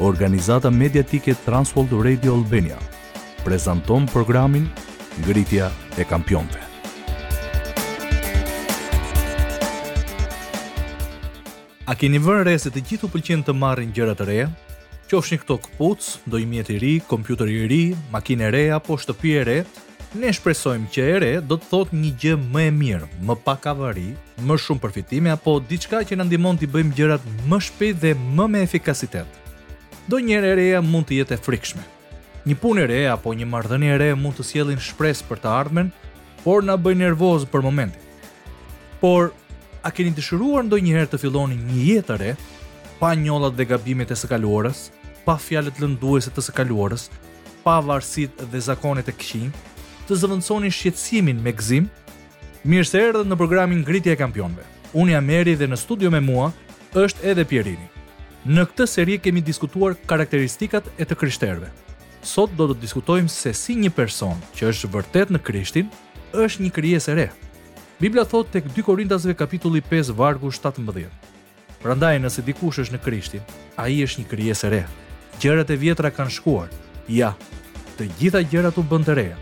Organizata mediatike Transworld Radio Albania prezanton programin Ngritja e Kampionëve. A keni vënë re se të gjithëve u pëlqen të marrin gjëra të reja? Qofshin këto këpucë, ndonjë mjet i ri, kompjuter i ri, makinë e re apo shtëpi e re, Ne shpresojmë që e re do të thotë një gjë më e mirë, më pak avari, më shumë përfitime apo diçka që na ndihmon t'i bëjmë gjërat më shpejt dhe më me efikasitet. Ndonjëherë e reja mund të jetë e frikshme. Një punë e re apo një marrëdhënie e re mund të sjellin shpresë për të ardhmen, por na bëjnë nervozë për momentin. Por a keni dëshiruar ndonjëherë të filloni një jetë të re, pa njollat dhe gabimet e së kaluarës, pa fjalët lënduese të së kaluarës, pa varësitë dhe zakonet e këqija, të zëvendësoni shqetësimin me gëzim? Mirë se erdhët në programin Ngritja e Kampionëve. Unë jam Meri dhe në studio me mua është edhe Pjerini. Në këtë seri kemi diskutuar karakteristikat e të krishterëve. Sot do të diskutojmë se si një person që është vërtet në Krishtin është një krijesë e re. Bibla thotë tek 2 Korintasve kapitulli 5 vargu 17. Prandaj nëse dikush është në Krishtin, ai është një krijesë e re. Gjërat e vjetra kanë shkuar. Ja, të gjitha gjërat u bënë të reja.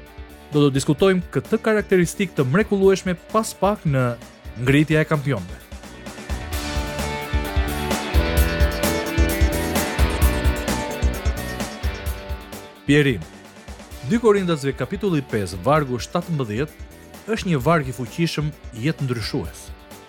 Do të diskutojmë këtë karakteristikë të mrekullueshme pas pak në Ngritja e Kampionëve. Pjerin 2 Korintasve kapitulli 5 vargu 17 është një varg i fuqishëm jetëndryshues.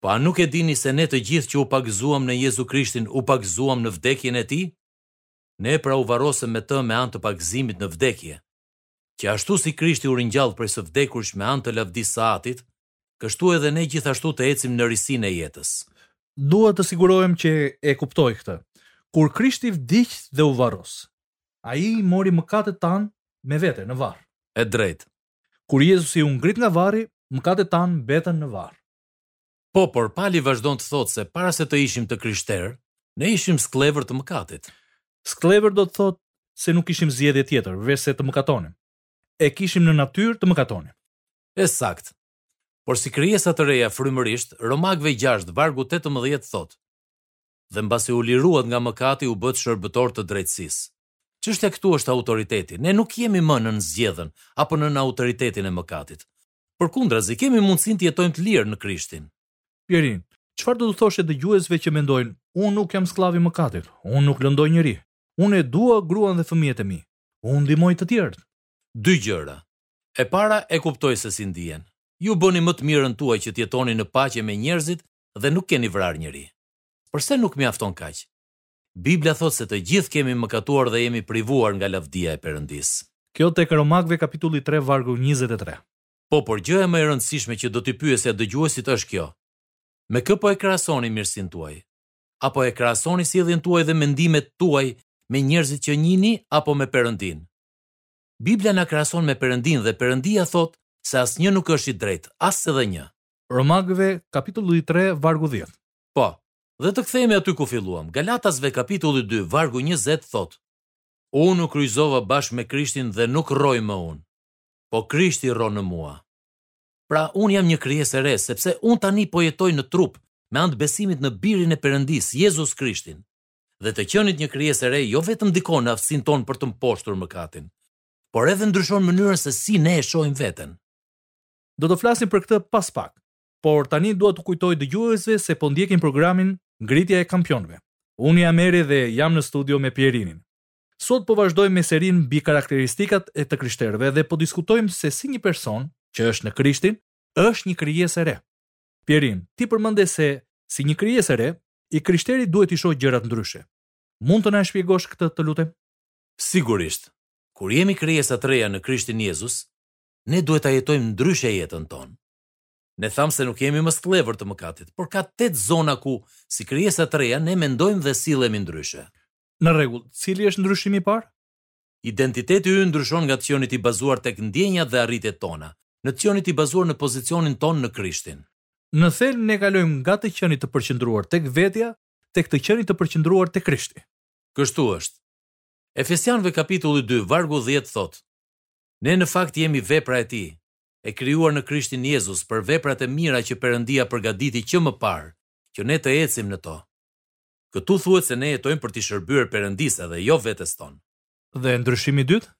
Po a nuk e dini se ne të gjithë që u pagëzuam në Jezu Krishtin u pagëzuam në vdekjen e Tij? Ne pra u varrosëm me Të me anë të pagëzimit në vdekje. Që ashtu si Krishti u ringjall prej së vdekurish me anë të lavdisë së Atit, kështu edhe ne gjithashtu të ecim në risinë e jetës. Dua të sigurohem që e kuptoj këtë. Kur Krishti vdiq dhe u varros, Ai i mori mëkatet tanë me vete në varr. E drejtë. Kur Jezusi u ngrit nga varri, mëkatet tanë mbetën në varr. Po, por Pali vazhdon të thotë se para se të ishim të krishterë, ne ishim skllevër të mëkatit. Skllevër do të thotë se nuk kishim zgjedhje tjetër, veçse të mëkatonim. E kishim në natyrë të mëkatonim. E saktë. Por si krijesa të reja frymërisht, Romakëve gjashtë, vargu tetëmbëdhjetë thotë, Dhe mbasi u liruat nga mëkati, u bëtë shërbëtorë të drejtësisë. Çështja këtu është autoriteti. Ne nuk jemi më nën zgjedhën apo nën autoritetin e mëkatit. Përkundrazi, kemi mundësinë të jetojmë të lirë në Krishtin. Pierin, çfarë do t'u thoshe dëgjuesve që mendojnë, Unë nuk jam skllav i mëkatit. Unë nuk lëndoj njeri. Unë e dua gruan dhe fëmijët e mi. Unë ndihmoj të tjerët. Dy gjëra. E para, e kuptoj se si ndihen. Ju bëni më të mirën tuaj që të jetoni në paqe me njerëzit dhe nuk keni vrarë njeri. Përse nuk mjafton kaq? Bibla thotë se të gjithë kemi mëkatuar dhe jemi privuar nga lavdia e Perëndisë. Kjo tek Romakëve kapitulli tre vargu njëzet e tre. Po, por gjëja më e rëndësishme që do t'i pyesja dëgjuesit është kjo, Me kë po e krahasoni mirësinë tuaj? A po e krahasoni sjelljen tuaj dhe mendimet tuaj me njerëzit që njihni apo me Perëndinë? Bibla na krahason me Perëndinë dhe Perëndia thotë se asnjë nuk është i drejtë, as edhe një. Romakëve kapitulli tre vargu dhjetë. Po. Dhe të kthehemi aty ku filluam. Galatasve kapitulli dy, vargu njëzet thotë, Unë u kryqëzova bashkë me Krishtin dhe nuk rroj më unë, po Krishti rron në mua. Pra, unë jam një krijesë e re, sepse unë tani po jetoj në trup, me anë të besimit në Birin e Perëndisë, Jezus Krishtin. Dhe të qenit një krijesë e re jo vetëm ndikon në aftësinë tonë për të mposhtur mëkatin, por edhe ndryshon mënyrën se si ne e shohim veten. Do të flasim për këtë pas pak. Por tani dua t'u kujtoj dëgjuesve se po ndjekin programin Ngritja e Kampionëve. Unë jam Eri dhe jam në studio me Pierinin. Sot po vazhdojmë me serinë mbi karakteristikat e të krishterëve dhe po diskutojmë se si një person, që është në Krishtin, është një krijesë e re. Pierin, ti përmende se si një krijesë e re, i krishteri duhet t'i shohë gjërat ndryshe. Mund të na e shpjegosh këtë, të lutem? Sigurisht. Kur jemi krijesa të reja në Krishtin Jezus, ne duhet ta jetojmë ndryshe jetën tonë. Ne thamë se nuk jemi më skllevër të mëkatit, por ka tetë zona ku, si krijesa të reja, ne mendojmë dhe sillemi ndryshe. Në rregull, cili është ndryshimi i parë? Identiteti ynë ndryshon nga të qenit i bazuar tek ndjenjat dhe arritjet tona, në të qenit i bazuar në pozicionin tonë në Krishtin. Në thelb ne kalojmë nga të qenit të përqendruar tek vetja tek të qenit të përqendruar te Krishti. Kështu është. Efesianëve kapitulli dy vargu dhjetë thotë, Ne në fakt jemi vepra e Tij, e krijuar në Krishtin Jezus për veprat e mira që Perëndia përgatiti që më parë që ne të ecim në to. Këtu thuhet se ne jetojmë për t'i shërbyer Perëndisë dhe jo vetes tonë. Dhe ndryshimi i dytë?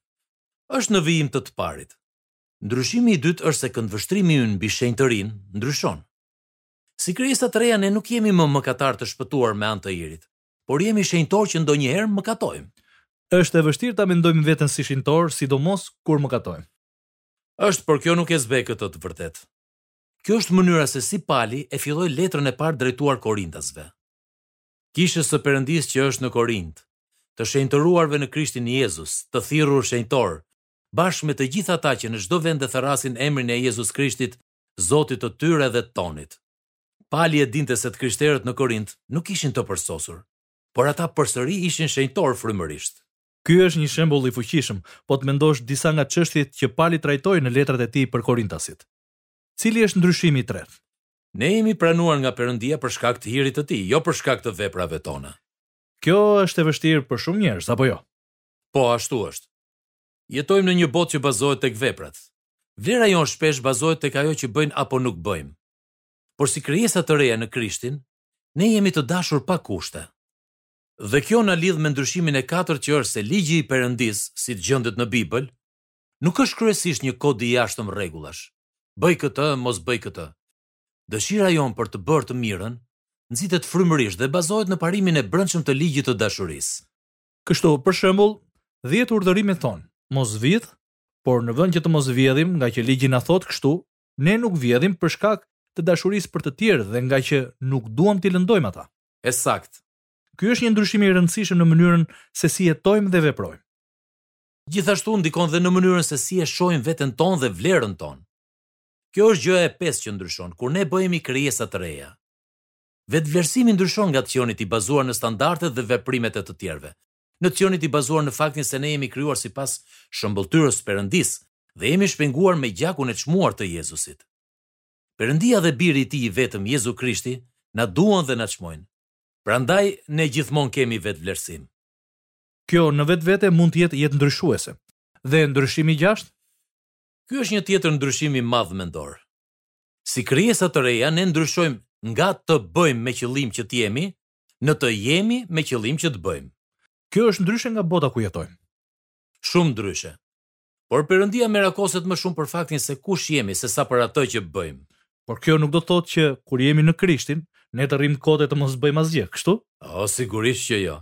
Është në vijim të të parit. Ndryshimi i dytë është se këndvështrimi ynë mbi shenjtërinë ndryshon. Si krijesa të reja ne nuk jemi më mëkatarë të shpëtuar me anë të hirit, por jemi shenjtorë që ndonjëherë mëkatojmë. Është e vështirë ta mendojmë veten si shenjtorë, sidomos kur mëkatojmë. Është, por kjo nuk e zbeh këtë të vërtetë. Kjo është mënyra se si Pali e filloi letrën e parë drejtuar korintasve. Kishës së Perëndisë që është në Korint, të shenjtëruarve në Krishtin Jezus, të thirrur shenjtorë, bashkë me të gjithë ata që në çdo vend e thërrasin emrin e Jezus Krishtit, Zotit të tyre dhe tonit. Pali e dinte se të krishterët në Korint nuk ishin të përsosur, por ata përsëri ishin shenjtorë frymërisht. Ky është një shembull i fuqishëm, po të mendosh disa nga çështjet që Pali trajtoi në letrat e tij për Korintasit. Cili është ndryshimi i tretë? Ne jemi pranuar nga Perëndia për shkak të hirit të Tij, jo për shkak të veprave tona. Kjo është e vështirë për shumë njerëz, apo jo? Po, ashtu është. Jetojmë në një botë që bazohet tek veprat. Vlera jonë shpesh bazohet tek ajo që bëjmë apo nuk bëjmë. Por si krijesa të reja në Krishtin, ne jemi të dashur pa kushte. Dhe kjo na lidh me ndryshimin e katërt që është se ligji i Perëndisë, siç gjendet në Bibël, nuk është kryesisht një kod i jashtëm rregullash, bëj këtë, mos bëj këtë. Dëshira jonë për të bërë të mirën, nxitet frymërisht dhe bazohet në parimin e brendshëm të ligjit të dashurisë. Kështu, për shembull, dhjetë urdhërimet thonë, Mos vidh, por në vend që të mos vjedhim nga që ligji na thotë kështu, ne nuk vjedhim për shkak të dashurisë për të tjerët dhe nga që nuk duam t'i lëndojmë ata. E saktë. Ky është një ndryshim i rëndësishëm në mënyrën se si jetojmë dhe veprojmë. Gjithashtu ndikon dhe në mënyrën se si e shohim veten tonë dhe vlerën tonë. Kjo është gjëja e pestë që ndryshon, kur ne bëhemi krijesa të reja. Vetëvlerësimi ndryshon nga të qenit i bazuar në standardet dhe veprimet e të tjerëve, në të qenit i bazuar në faktin se ne jemi krijuar sipas shëmbëlltyrës së Perëndisë dhe jemi shpenguar me gjakun e çmuar të Jezusit. Perëndia dhe Biri i Tij i vetëm, Jezu Krishti, na duan dhe na çmojnë. Prandaj, ne gjithmonë kemi vetëvlerësim. Kjo në vetvete mund të jetë jetëndryshuese. Dhe ndryshimi i gjashtë? Ky është një tjetër ndryshim i madh mendor. Si krijesa të reja, ne ndryshojmë nga të bëjmë me qëllim që të jemi, në të jemi me qëllim që të bëjmë. Kjo është ndryshe nga bota ku jetojmë. Shumë ndryshe. Por Perëndia merakoset më shumë për faktin se kush jemi sesa për atë që bëjmë. Por kjo nuk do të thotë që kur jemi në Krishtin, ne të rrimë kot e të mos bëjmë asgjë, kështu? Oh, sigurisht që jo.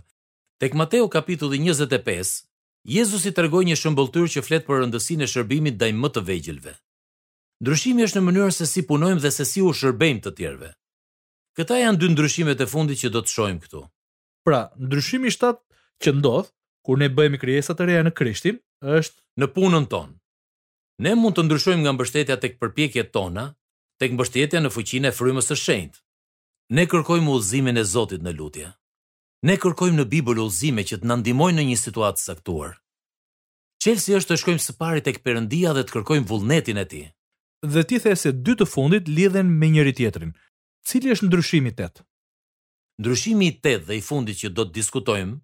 Tek Mateu kapitulli njëzet e pesë, Jezusi tregoi një shëmbëlltyrë që flet për rëndësinë e shërbimit ndaj më të vegjëlve. Ndryshimi është në mënyrën se si punojmë dhe se si u shërbejmë të tjerëve. Këta janë dy ndryshimet e fundit që do të shohim këtu. Pra, ndryshimi i shtatë që ndodh kur ne bëhemi krijesa të reja në Krishtin është në punën tonë. Ne mund të ndryshojmë nga mbështetja tek përpjekjet tona tek mbështetja në fuqinë e Frymës së Shenjtë. Ne kërkojmë udhëzimin e Zotit në lutje. Ne kërkojmë në Bibël udhëzime që të na ndihmojnë në një situatë të caktuar. Çelësi është të shkojmë së pari tek Perëndia dhe të kërkojmë vullnetin e Tij. Dhe ti the se dy të fundit lidhen me njëri-tjetrin. Cili është ndryshimi i tetë? Ndryshimi i tetë dhe i fundit që do të diskutojmë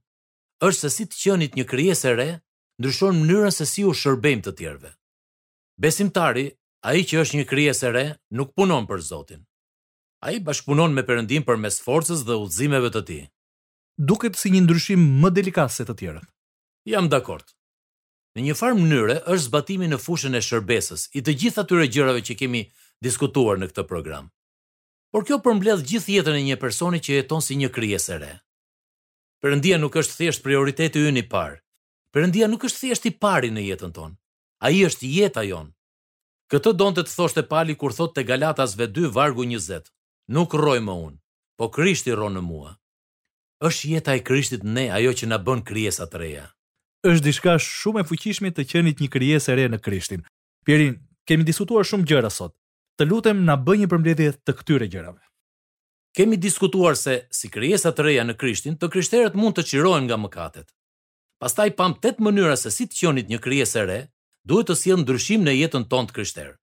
është se si të qenit një krijesë e re ndryshon mënyrën se si u shërbejmë të tjerëve. Besimtari, ai që është një krijesë e re, nuk punon për Zotin. Ai bashkëpunon me Perëndinë përmes forcës dhe udhëzimeve të tij. Duket si një ndryshim më delikat se të tjerët. Jam dakord. Në një farë mënyre është zbatimi në fushën e shërbesës i të gjithë atyre gjërave që kemi diskutuar në këtë program. Por kjo përmbledh gjithë jetën e një personi që jeton si një krijesë e re. Perëndia nuk është thjesht prioriteti ynë i parë. Perëndia nuk është thjesht i pari në jetën tonë. Ai është jeta jonë. Këtë donte të thoshte Pali kur thotë te Galatasve dy vargu njëzet, Nuk rroj më unë, po Krishti rron në mua. Është jeta e Krishtit në ne ajo që na bën krijesa të reja. Është diçka shumë e fuqishme të qenit një krijesë e re në Krishtin. Pjerin, kemi diskutuar shumë gjëra sot. Të lutem na bëj një përmbledhje të këtyre gjërave. Kemi diskutuar se, si krijesa të reja në Krishtin, të krishterët mund të çlirohen nga mëkatet. Pastaj pamë tetë mënyra se si të qenit një krijesë e re, duhet të sjellë ndryshim në jetën tonë të krishterë.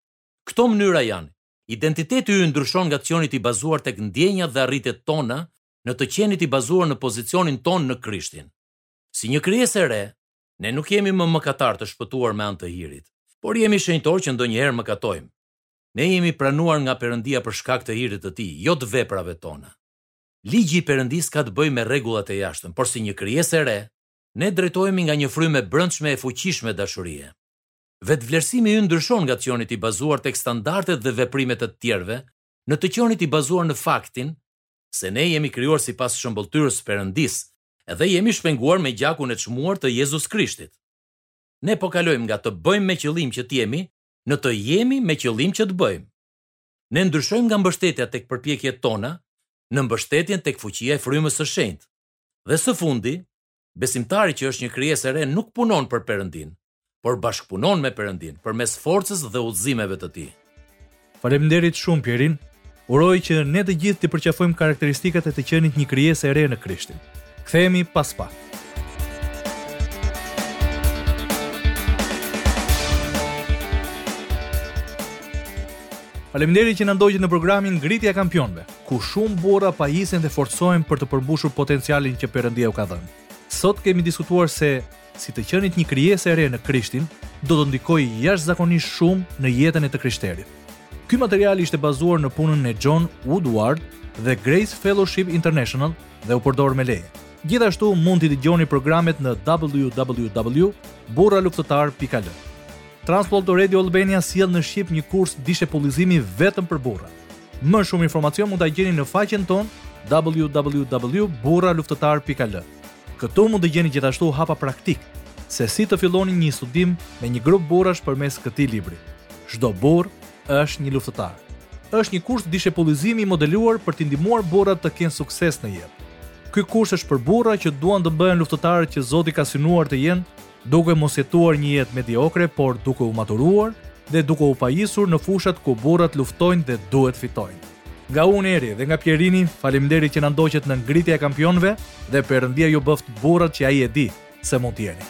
Këto mënyra janë, Identiteti ynë ndryshon nga të qenit i bazuar tek ndjenjat dhe arritjet tona në të qenit i bazuar në pozicionin tonë në Krishtin. Si një krijesë e re, Ne nuk jemi më mëkatarë të shpëtuar me anë të hirit, por jemi shenjtorë që ndonjëherë mëkatojmë. Ne jemi pranuar nga Perëndia për shkak të hirit të tij, jo të veprave tona. Ligji i Perëndisë ka të bëjë me rregullat e jashtëm, por si një krijesë e re, ne drejtohemi nga një frymë e brendshme e fuqishme dashurie. Vetëvlerësimi ynë ndryshon nga të qenit i bazuar tek standardet dhe veprimet e të tjerëve në të qenit i bazuar në faktin se ne jemi krijuar sipas shëmbëlltyrës së Perëndisë edhe jemi shpenguar me gjakun e çmuar të Jezus Krishtit. Ne po kalojmë nga të bëjmë me qëllim që të jemi në të jemi me qëllim që të bëjmë. Ne ndryshojmë nga mbështetja tek përpjekjet tona në mbështetjen tek fuqia e Frymës së Shenjtë. Dhe së fundi, besimtari që është një krijesë e re nuk punon për Perëndinë, por bashkëpunon me Perëndinë përmes forcës dhe udhëzimeve të tij. Faleminderit shumë Pjerin, uroj që ne të gjithë t'i përqafojmë karakteristikat e të qenit një krijesë e re në Krishtin. Kthehemi pas pak. Faleminderit që na ndoqët në programin Ngritja e Kampionëve, ku shumë burra pajisen dhe forcohen për të përmbushur potencialin që Perëndia u ka dhënë. Sot kemi diskutuar se si të qenit një krijesë e re në Krishtin, do të ndikojë jashtëzakonisht shumë në jetën e të krishterit. Ky material ishte bazuar në punën e John Woodward dhe Grace Fellowship International dhe u përdor me leje. Gjithashtu mund t'i dëgjoni programet në www.burraluftëtar.al. Trans World Radio Albania sjell në shqip një kurs dishepullizimi vetëm për burra. Më shumë informacion mund ta gjeni në faqen tonë www.burraluftëtar.al. Këtu mund të gjeni gjithashtu hapa praktikë se si të filloni një studim me një grup burrash përmes këtij libri. Çdo burrë është një luftëtar. Është një kurs dishepullizimi i modeluar për t'i ndihmuar burrat të kenë sukses në jetë. Ky kurs është për burra që duan të bëhen luftëtarët që Zoti ka synuar të jenë duke mos jetuar një jetë mediokre por duke u maturuar dhe duke u pajisur në fushat ku burrat luftojnë dhe duhet fitojnë. Nga unë Eri dhe nga Pjerini, faleminderit që na ndoqët në ngritja e kampionëve dhe Perëndia ju bëftë burrat që ai e di se mund të jeni.